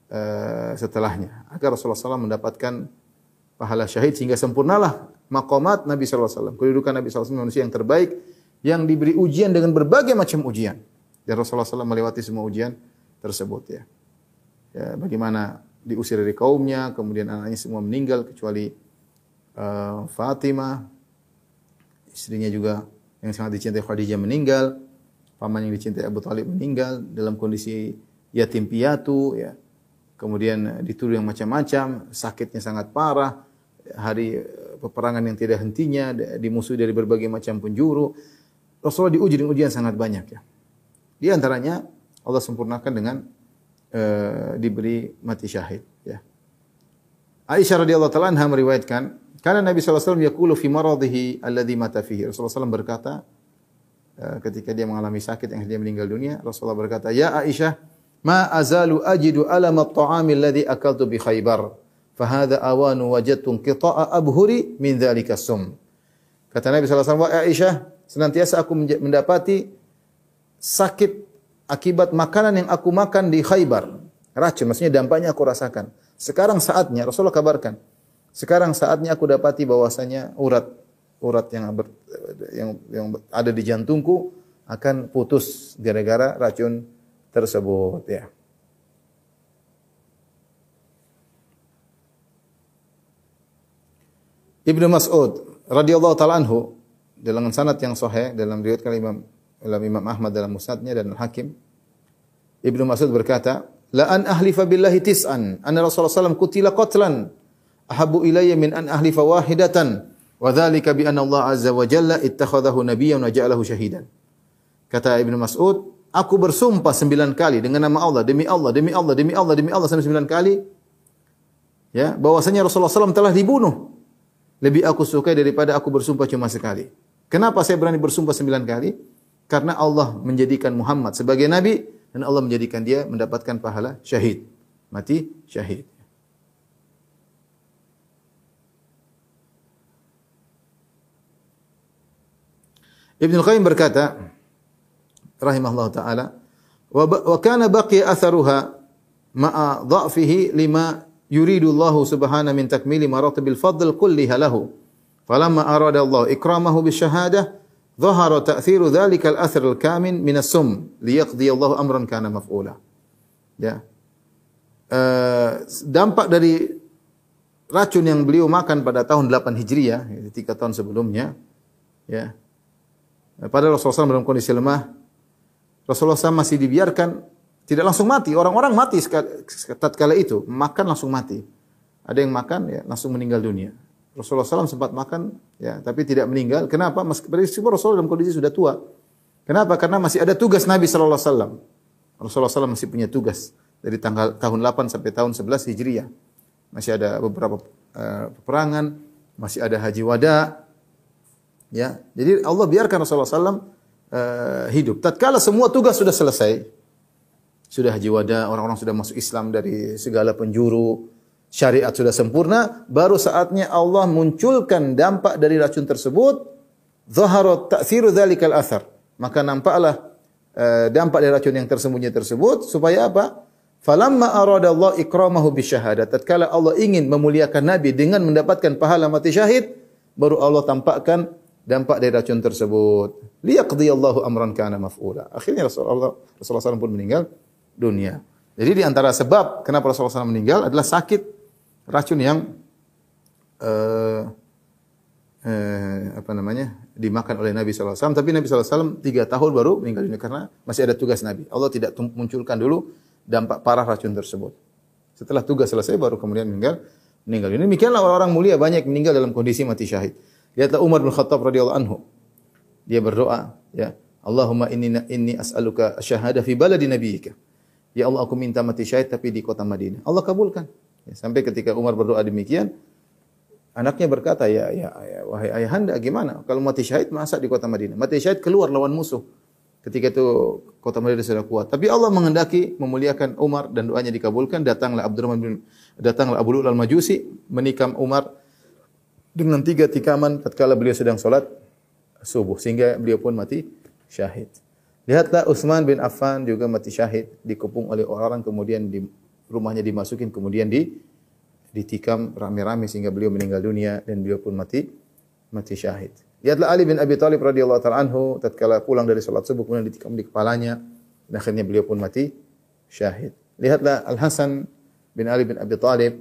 uh, setelahnya. Agar Rasulullah SAW mendapatkan pahala syahid sehingga sempurnalah makomat Nabi sallallahu alaihi wasallam. Kedudukan Nabi sallallahu alaihi wasallam manusia yang terbaik yang diberi ujian dengan berbagai macam ujian. Dan Rasulullah SAW melewati semua ujian tersebut ya. ya. Bagaimana diusir dari kaumnya, kemudian anaknya semua meninggal kecuali uh, Fatimah, istrinya juga yang sangat dicintai Khadijah meninggal, paman yang dicintai Abu Talib meninggal dalam kondisi yatim piatu ya. Kemudian dituduh yang macam-macam, sakitnya sangat parah, hari eh, peperangan yang tidak hentinya, dimusuhi dari berbagai macam penjuru. Rasulullah diuji dengan ujian sangat banyak ya. Di antaranya Allah sempurnakan dengan eh, diberi mati syahid ya. Aisyah radhiyallahu taala anha meriwayatkan, karena Nabi wasallam yaqulu fi maradhihi alladhi mata fihi. Rasulullah SAW berkata eh, ketika dia mengalami sakit yang dia meninggal dunia, Rasulullah berkata, "Ya Aisyah, ma azalu ajidu alam at-ta'ami alladhi akaltu bi Khaybar." Fahada awanu wajadtu qita'a abhuri min dzalika sum. Kata Nabi SAW, Aisyah, senantiasa aku mendapati sakit akibat makanan yang aku makan di Khaybar. Racun, maksudnya dampaknya aku rasakan. Sekarang saatnya, Rasulullah kabarkan, sekarang saatnya aku dapati bahwasanya urat urat yang ber, yang yang ada di jantungku akan putus gara-gara racun tersebut ya. Ibnu Mas'ud radhiyallahu taala anhu dalam sanad yang sahih dalam riwayat Imam dalam Imam Ahmad dalam Musnadnya dan Hakim Ibnu Mas'ud berkata, "La an ahlifa billahi tis'an, anna Rasulullah SAW kutila qatlan ahabu ilayya min an ahlifa wahidatan, wa dzalika bi anna Allah azza wa jalla ittakhadahu nabiyyan wa ja'alahu syahidan." Kata Ibnu Mas'ud, aku bersumpah sembilan kali dengan nama Allah, demi Allah, demi Allah, demi Allah, demi Allah sampai sembilan kali. Ya, bahwasanya Rasulullah SAW telah dibunuh lebih aku suka daripada aku bersumpah cuma sekali. Kenapa saya berani bersumpah sembilan kali? Karena Allah menjadikan Muhammad sebagai nabi dan Allah menjadikan dia mendapatkan pahala syahid. Mati syahid. Ibnu Qayyim berkata rahimahullah taala wa kana baqiya atharuha ma'a dha'fihi lima yuridu Allah subhanahu min takmili maratibil fadl kulliha lahu. Falamma arada Allah ikramahu bisyahadah, dhahara ta'thiru dhalika al-athar al-kamin min as-sum liyaqdi Allah amran kana maf'ula. Ya. Uh, dampak dari racun yang beliau makan pada tahun 8 Hijriah, tiga tahun sebelumnya, ya. Rasulullah SAW dalam kondisi lemah, Rasulullah SAW masih dibiarkan tidak langsung mati. Orang-orang mati tatkala itu, makan langsung mati. Ada yang makan ya langsung meninggal dunia. Rasulullah SAW sempat makan ya tapi tidak meninggal. Kenapa? Meskipun Rasulullah dalam kondisi sudah tua. Kenapa? Karena masih ada tugas Nabi sallallahu alaihi. Rasulullah SAW masih punya tugas dari tanggal tahun 8 sampai tahun 11 Hijriah. Masih ada beberapa uh, peperangan, masih ada haji wada. Ya. Jadi Allah biarkan Rasulullah SAW uh, hidup. Tatkala semua tugas sudah selesai, sudah haji wada, orang-orang sudah masuk Islam dari segala penjuru, syariat sudah sempurna, baru saatnya Allah munculkan dampak dari racun tersebut, zaharat ta'thiru dzalikal athar. Maka nampaklah uh, dampak dari racun yang tersembunyi tersebut supaya apa? Falamma arada Allah ikramahu bisyahadat. Tatkala Allah ingin memuliakan Nabi dengan mendapatkan pahala mati syahid, baru Allah tampakkan dampak dari racun tersebut. Liyaqdiyallahu amran kana maf'ula. Akhirnya Rasulullah Rasulullah SAW pun meninggal dunia. Jadi di antara sebab kenapa Rasulullah SAW meninggal adalah sakit racun yang uh, uh, apa namanya dimakan oleh Nabi SAW. Tapi Nabi SAW tiga tahun baru meninggal dunia karena masih ada tugas Nabi. Allah tidak munculkan dulu dampak parah racun tersebut. Setelah tugas selesai baru kemudian meninggal meninggal dunia. Demikianlah orang-orang mulia banyak meninggal dalam kondisi mati syahid. Lihatlah Umar bin Khattab radhiyallahu anhu. Dia berdoa, ya, Allahumma inni inni as'aluka syahada fi baladi nabiyyika. Ya Allah aku minta mati syahid tapi di kota Madinah. Allah kabulkan. Ya, sampai ketika Umar berdoa demikian, anaknya berkata, ya, ya, ya wahai ayahanda gimana? Kalau mati syahid masa di kota Madinah? Mati syahid keluar lawan musuh. Ketika itu kota Madinah sudah kuat. Tapi Allah menghendaki memuliakan Umar dan doanya dikabulkan. Datanglah Abdurrahman bin datanglah Abu Lu'al Majusi menikam Umar dengan tiga tikaman tatkala beliau sedang sholat subuh sehingga beliau pun mati syahid. Lihatlah Utsman bin Affan juga mati syahid, dikepung oleh orang kemudian di rumahnya dimasukin kemudian di ditikam rame-rame sehingga beliau meninggal dunia dan beliau pun mati mati syahid. Lihatlah Ali bin Abi Thalib radhiyallahu taala anhu tatkala pulang dari salat subuh kemudian ditikam di kepalanya dan akhirnya beliau pun mati syahid. Lihatlah Al Hasan bin Ali bin Abi Thalib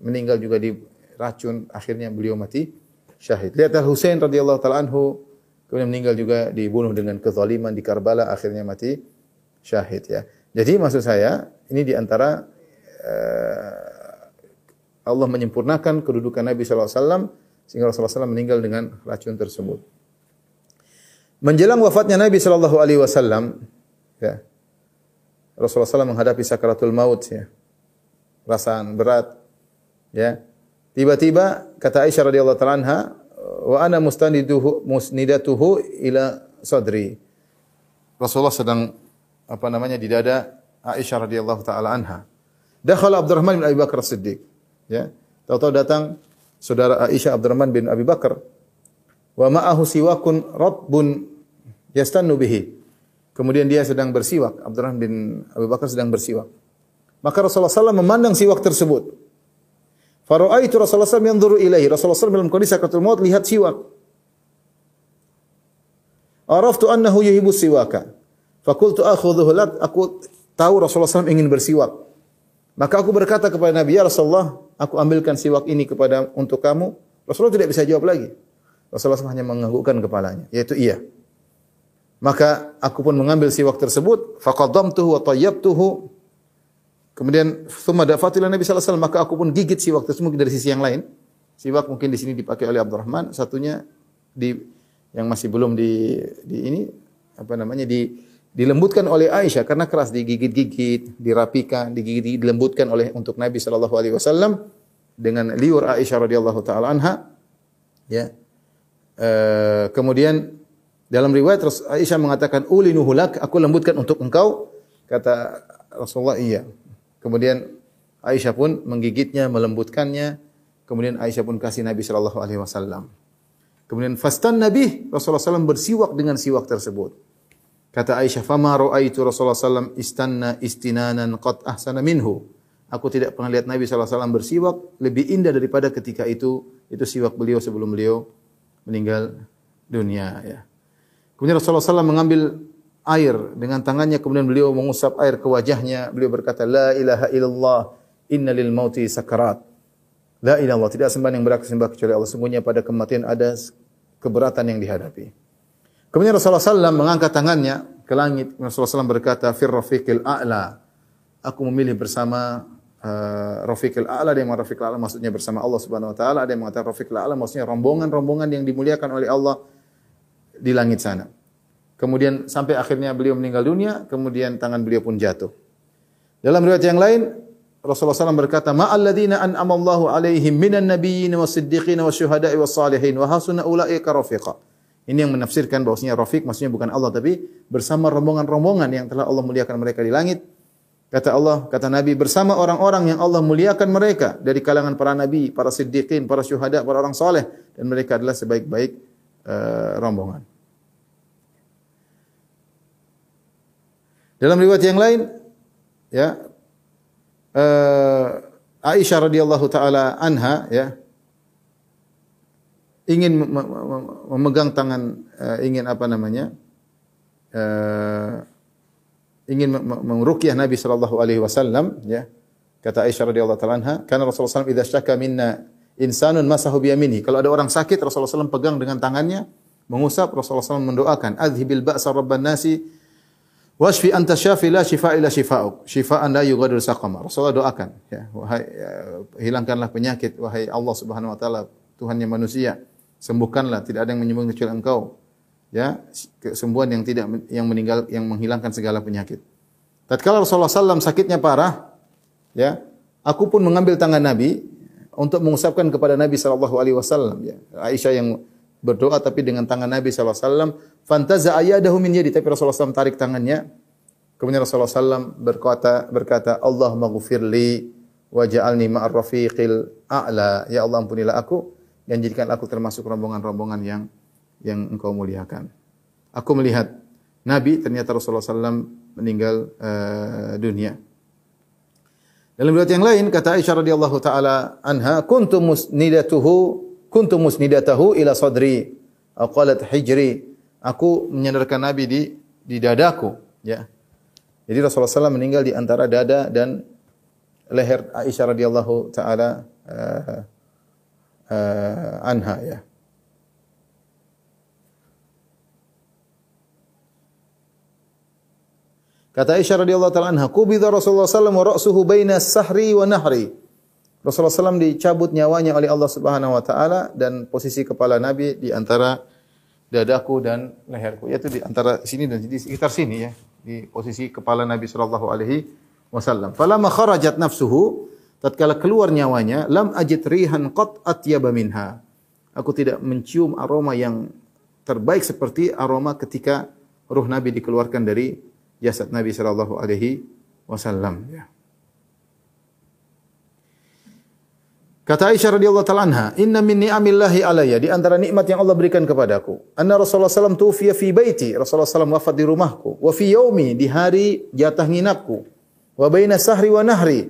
meninggal juga di racun akhirnya beliau mati syahid. Lihatlah Husain radhiyallahu taala anhu Kemudian meninggal juga dibunuh dengan kezaliman di Karbala akhirnya mati syahid ya. Jadi maksud saya ini di antara uh, Allah menyempurnakan kedudukan Nabi sallallahu alaihi wasallam sehingga Rasulullah SAW meninggal dengan racun tersebut. Menjelang wafatnya Nabi sallallahu alaihi wasallam ya. Rasulullah SAW menghadapi sakaratul maut ya. Perasaan berat ya. Tiba-tiba kata Aisyah radhiyallahu taala anha, "Wa ana mustaniduhu musnidatuhu ila sadri." Rasulullah sedang apa namanya di dada Aisyah radhiyallahu taala anha. Dakhala Abdurrahman bin Abi Bakar Siddiq. Ya. Tahu-tahu datang saudara Aisyah Abdurrahman bin Abi Bakar wa ma'ahu siwakun ratbun yastannu bihi. Kemudian dia sedang bersiwak. Abdurrahman bin Abi Bakar sedang bersiwak. Maka Rasulullah SAW memandang siwak tersebut. Fara'aitu Rasulullah SAW yanzuru ilaihi. Rasulullah SAW dalam kondisi sakratul maut lihat siwak. Araftu annahu yuhibbu siwaka. Fakultu akhudhuhu lak. Aku tahu Rasulullah SAW ingin bersiwak. Maka aku berkata kepada Nabi, Ya Rasulullah, aku ambilkan siwak ini kepada untuk kamu. Rasulullah tidak bisa jawab lagi. Rasulullah SAW hanya menganggukkan kepalanya, yaitu iya. Maka aku pun mengambil siwak tersebut, faqaddamtuhu wa tayyabtuhu. Kemudian thumma dafatilah Nabi sallallahu alaihi wasallam, maka aku pun gigit siwak tersebut dari sisi yang lain. Siwak mungkin di sini dipakai oleh Abdurrahman, satunya di yang masih belum di di ini apa namanya di dilembutkan oleh Aisyah karena keras digigit-gigit, dirapikan, digigit dilembutkan oleh untuk Nabi sallallahu alaihi wasallam dengan liur Aisyah radhiyallahu taala anha ya. E, kemudian dalam riwayat Aisyah mengatakan ulinuhu lak, aku lembutkan untuk engkau. Kata Rasulullah iya. Kemudian Aisyah pun menggigitnya, melembutkannya. Kemudian Aisyah pun kasih Nabi sallallahu alaihi wasallam. Kemudian fastan Nabi Rasulullah SAW bersiwak dengan siwak tersebut. Kata Aisyah, "Fama ra'aitu Rasulullah SAW istanna istinanan qad ahsana minhu." Aku tidak pernah lihat Nabi SAW bersiwak lebih indah daripada ketika itu itu siwak beliau sebelum beliau meninggal dunia ya. Kemudian Rasulullah SAW mengambil air dengan tangannya, kemudian beliau mengusap air ke wajahnya. Beliau berkata, La ilaha illallah, inna lil mauti sakarat. La ilaha illallah, tidak sembah yang berhak sembah kecuali Allah. Sungguhnya pada kematian ada keberatan yang dihadapi. Kemudian Rasulullah SAW mengangkat tangannya ke langit. Rasulullah SAW berkata, Fir rafiqil a'la. Aku memilih bersama uh, Rafiqil A'la yang mengatakan Rafiqil A'la maksudnya bersama Allah Subhanahu wa taala, ada yang mengatakan Rafiqil A'la maksudnya rombongan-rombongan yang dimuliakan oleh Allah di langit sana. Kemudian sampai akhirnya beliau meninggal dunia, kemudian tangan beliau pun jatuh. Dalam riwayat yang lain, Rasulullah SAW berkata, "Ma'alladzina an'amallahu alaihim minan nabiyyin was-siddiqin wasyuhada'i was-salihin wa hasuna ulaika rafiqa." Ini yang menafsirkan bahwasanya rafiq maksudnya bukan Allah tapi bersama rombongan-rombongan yang telah Allah muliakan mereka di langit. Kata Allah, kata Nabi bersama orang-orang yang Allah muliakan mereka dari kalangan para nabi, para siddiqin, para syuhada, para orang saleh dan mereka adalah sebaik-baik uh, rombongan. Dalam riwayat yang lain, ya uh, Aisyah radhiyallahu taala anha ya ingin memegang tangan uh, ingin apa namanya uh, ingin mengruqyah Nabi sallallahu alaihi wasallam ya. Kata Aisyah radhiyallahu taala anha karena Rasulullah SAW idza syaka minna insanun masahu biyamini kalau ada orang sakit Rasulullah SAW pegang dengan tangannya mengusap Rasulullah SAW mendoakan adhibil ba'sa rabban nasi Wasfi anta syafi la shifa ila shifa'uk. Shifa'an la yughadiru saqama. Rasulullah doakan, ya, wahai ya, hilangkanlah penyakit wahai Allah Subhanahu wa taala, Tuhannya manusia. Sembuhkanlah, tidak ada yang menyembuhkan kecuali Engkau. Ya, kesembuhan yang tidak yang meninggal yang menghilangkan segala penyakit. Tatkala Rasulullah SAW sakitnya parah, ya, aku pun mengambil tangan Nabi untuk mengusapkan kepada Nabi sallallahu alaihi wasallam ya. Aisyah yang berdoa tapi dengan tangan Nabi sallallahu alaihi wasallam fantaza ayadahu min yadi. Tapi Rasulullah SAW tarik tangannya. Kemudian Rasulullah SAW berkata berkata Allah maghfirli wa ja'alni ma'ar rafiqil a'la. Ya Allah ampunilah aku dan jadikan aku termasuk rombongan-rombongan yang yang engkau muliakan. Aku melihat Nabi ternyata Rasulullah SAW meninggal uh, dunia. Dalam riwayat yang lain kata Aisyah radhiyallahu taala anha kuntu musnidatuhu kuntu musnidatahu ila sadri. Qalat hijri. Aku menyandarkan nabi di di dadaku ya. Jadi Rasulullah SAW meninggal di antara dada dan leher Aisyah radhiyallahu taala uh, uh, anha ya. Kata Aisyah radhiyallahu taala anha, "Qubida Rasulullah sallallahu alaihi wasallam wa ra'suhu baina sahri wa nahri." Rasulullah SAW dicabut nyawanya oleh Allah Subhanahu Wa Taala dan posisi kepala Nabi di antara dadaku dan leherku, yaitu di antara sini dan di sekitar sini ya. di posisi kepala Nabi sallallahu alaihi wasallam. Falamma kharajat nafsuhu, tatkala keluar nyawanya, lam ajid rihan qat atyaba minha. Aku tidak mencium aroma yang terbaik seperti aroma ketika ruh Nabi dikeluarkan dari jasad Nabi sallallahu alaihi wasallam ya. Kata Aisyah radhiyallahu taala anha, "Inna min ni'amillahi alayya. Di antara nikmat yang Allah berikan kepadaku, anna Rasulullah sallallahu tufiya fi baiti, Rasulullah sallallahu wafat di rumahku, wa fi yaumi di hari jatah nginapku, wa baina sahri wa nahri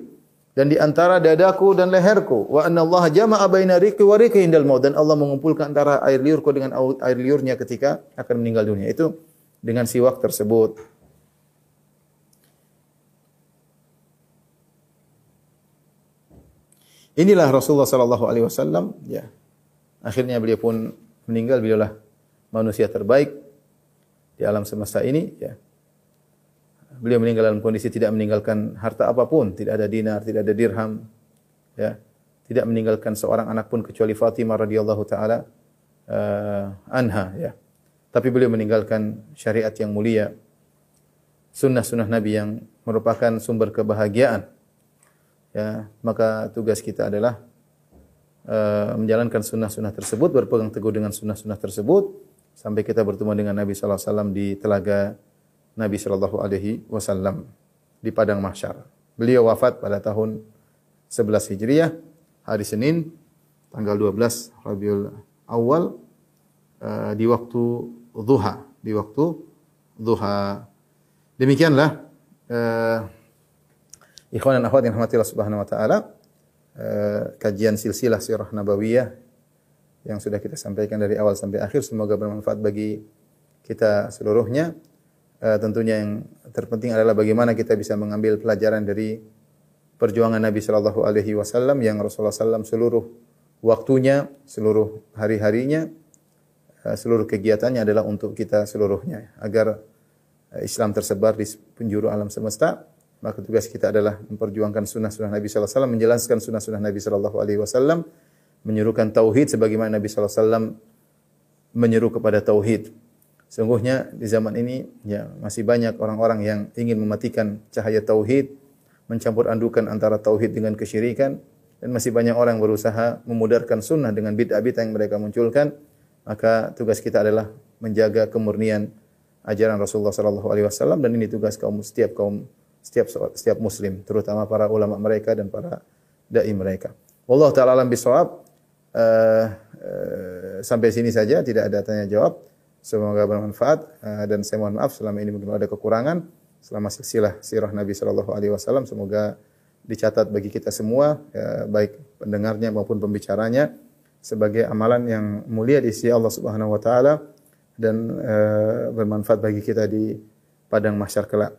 dan di antara dadaku dan leherku, wa anna Allah jama'a baina riqi wa riqi indal maut dan Allah mengumpulkan antara air liurku dengan air liurnya ketika akan meninggal dunia. Itu dengan siwak tersebut. Inilah Rasulullah sallallahu alaihi wasallam ya. Akhirnya beliau pun meninggal beliaulah manusia terbaik di alam semesta ini ya. Beliau meninggal dalam kondisi tidak meninggalkan harta apa pun, tidak ada dinar, tidak ada dirham ya. Tidak meninggalkan seorang anak pun kecuali Fatimah radhiyallahu taala uh, anha ya. Tapi beliau meninggalkan syariat yang mulia, sunnah-sunnah Nabi yang merupakan sumber kebahagiaan ya maka tugas kita adalah uh, menjalankan sunnah-sunnah tersebut berpegang teguh dengan sunnah-sunnah tersebut sampai kita bertemu dengan Nabi sallallahu alaihi wasallam di telaga Nabi sallallahu alaihi wasallam di padang mahsyar. Beliau wafat pada tahun 11 Hijriah hari Senin tanggal 12 Rabiul Awal uh, di waktu duha, di waktu duha. Demikianlah uh, Ikhwan dan akhwat yang rahmati Allah Subhanahu wa taala, eh, kajian silsilah sirah nabawiyah yang sudah kita sampaikan dari awal sampai akhir semoga bermanfaat bagi kita seluruhnya. Eh, tentunya yang terpenting adalah bagaimana kita bisa mengambil pelajaran dari perjuangan Nabi sallallahu alaihi wasallam yang Rasulullah sallam seluruh waktunya, seluruh hari-harinya, eh, seluruh kegiatannya adalah untuk kita seluruhnya agar Islam tersebar di penjuru alam semesta maka tugas kita adalah memperjuangkan sunnah-sunnah Nabi sallallahu alaihi wasallam, menjelaskan sunnah-sunnah Nabi sallallahu alaihi wasallam, menyerukan tauhid sebagaimana Nabi sallallahu alaihi wasallam menyeru kepada tauhid. Sungguhnya di zaman ini ya masih banyak orang-orang yang ingin mematikan cahaya tauhid, mencampur andukan antara tauhid dengan kesyirikan dan masih banyak orang berusaha memudarkan sunnah dengan bid'ah-bid'ah yang mereka munculkan. Maka tugas kita adalah menjaga kemurnian ajaran Rasulullah sallallahu alaihi wasallam dan ini tugas kaum setiap kaum setiap setiap muslim, terutama para ulama mereka dan para dai mereka. Wallahu taala alam bisawab. Uh, uh, sampai sini saja tidak ada tanya jawab. Semoga bermanfaat uh, dan saya mohon maaf selama ini mungkin ada kekurangan selama silsilah sirah Nabi sallallahu alaihi wasallam semoga dicatat bagi kita semua ya, baik pendengarnya maupun pembicaranya sebagai amalan yang mulia di sisi Allah Subhanahu wa taala dan uh, bermanfaat bagi kita di padang mahsyar kelak.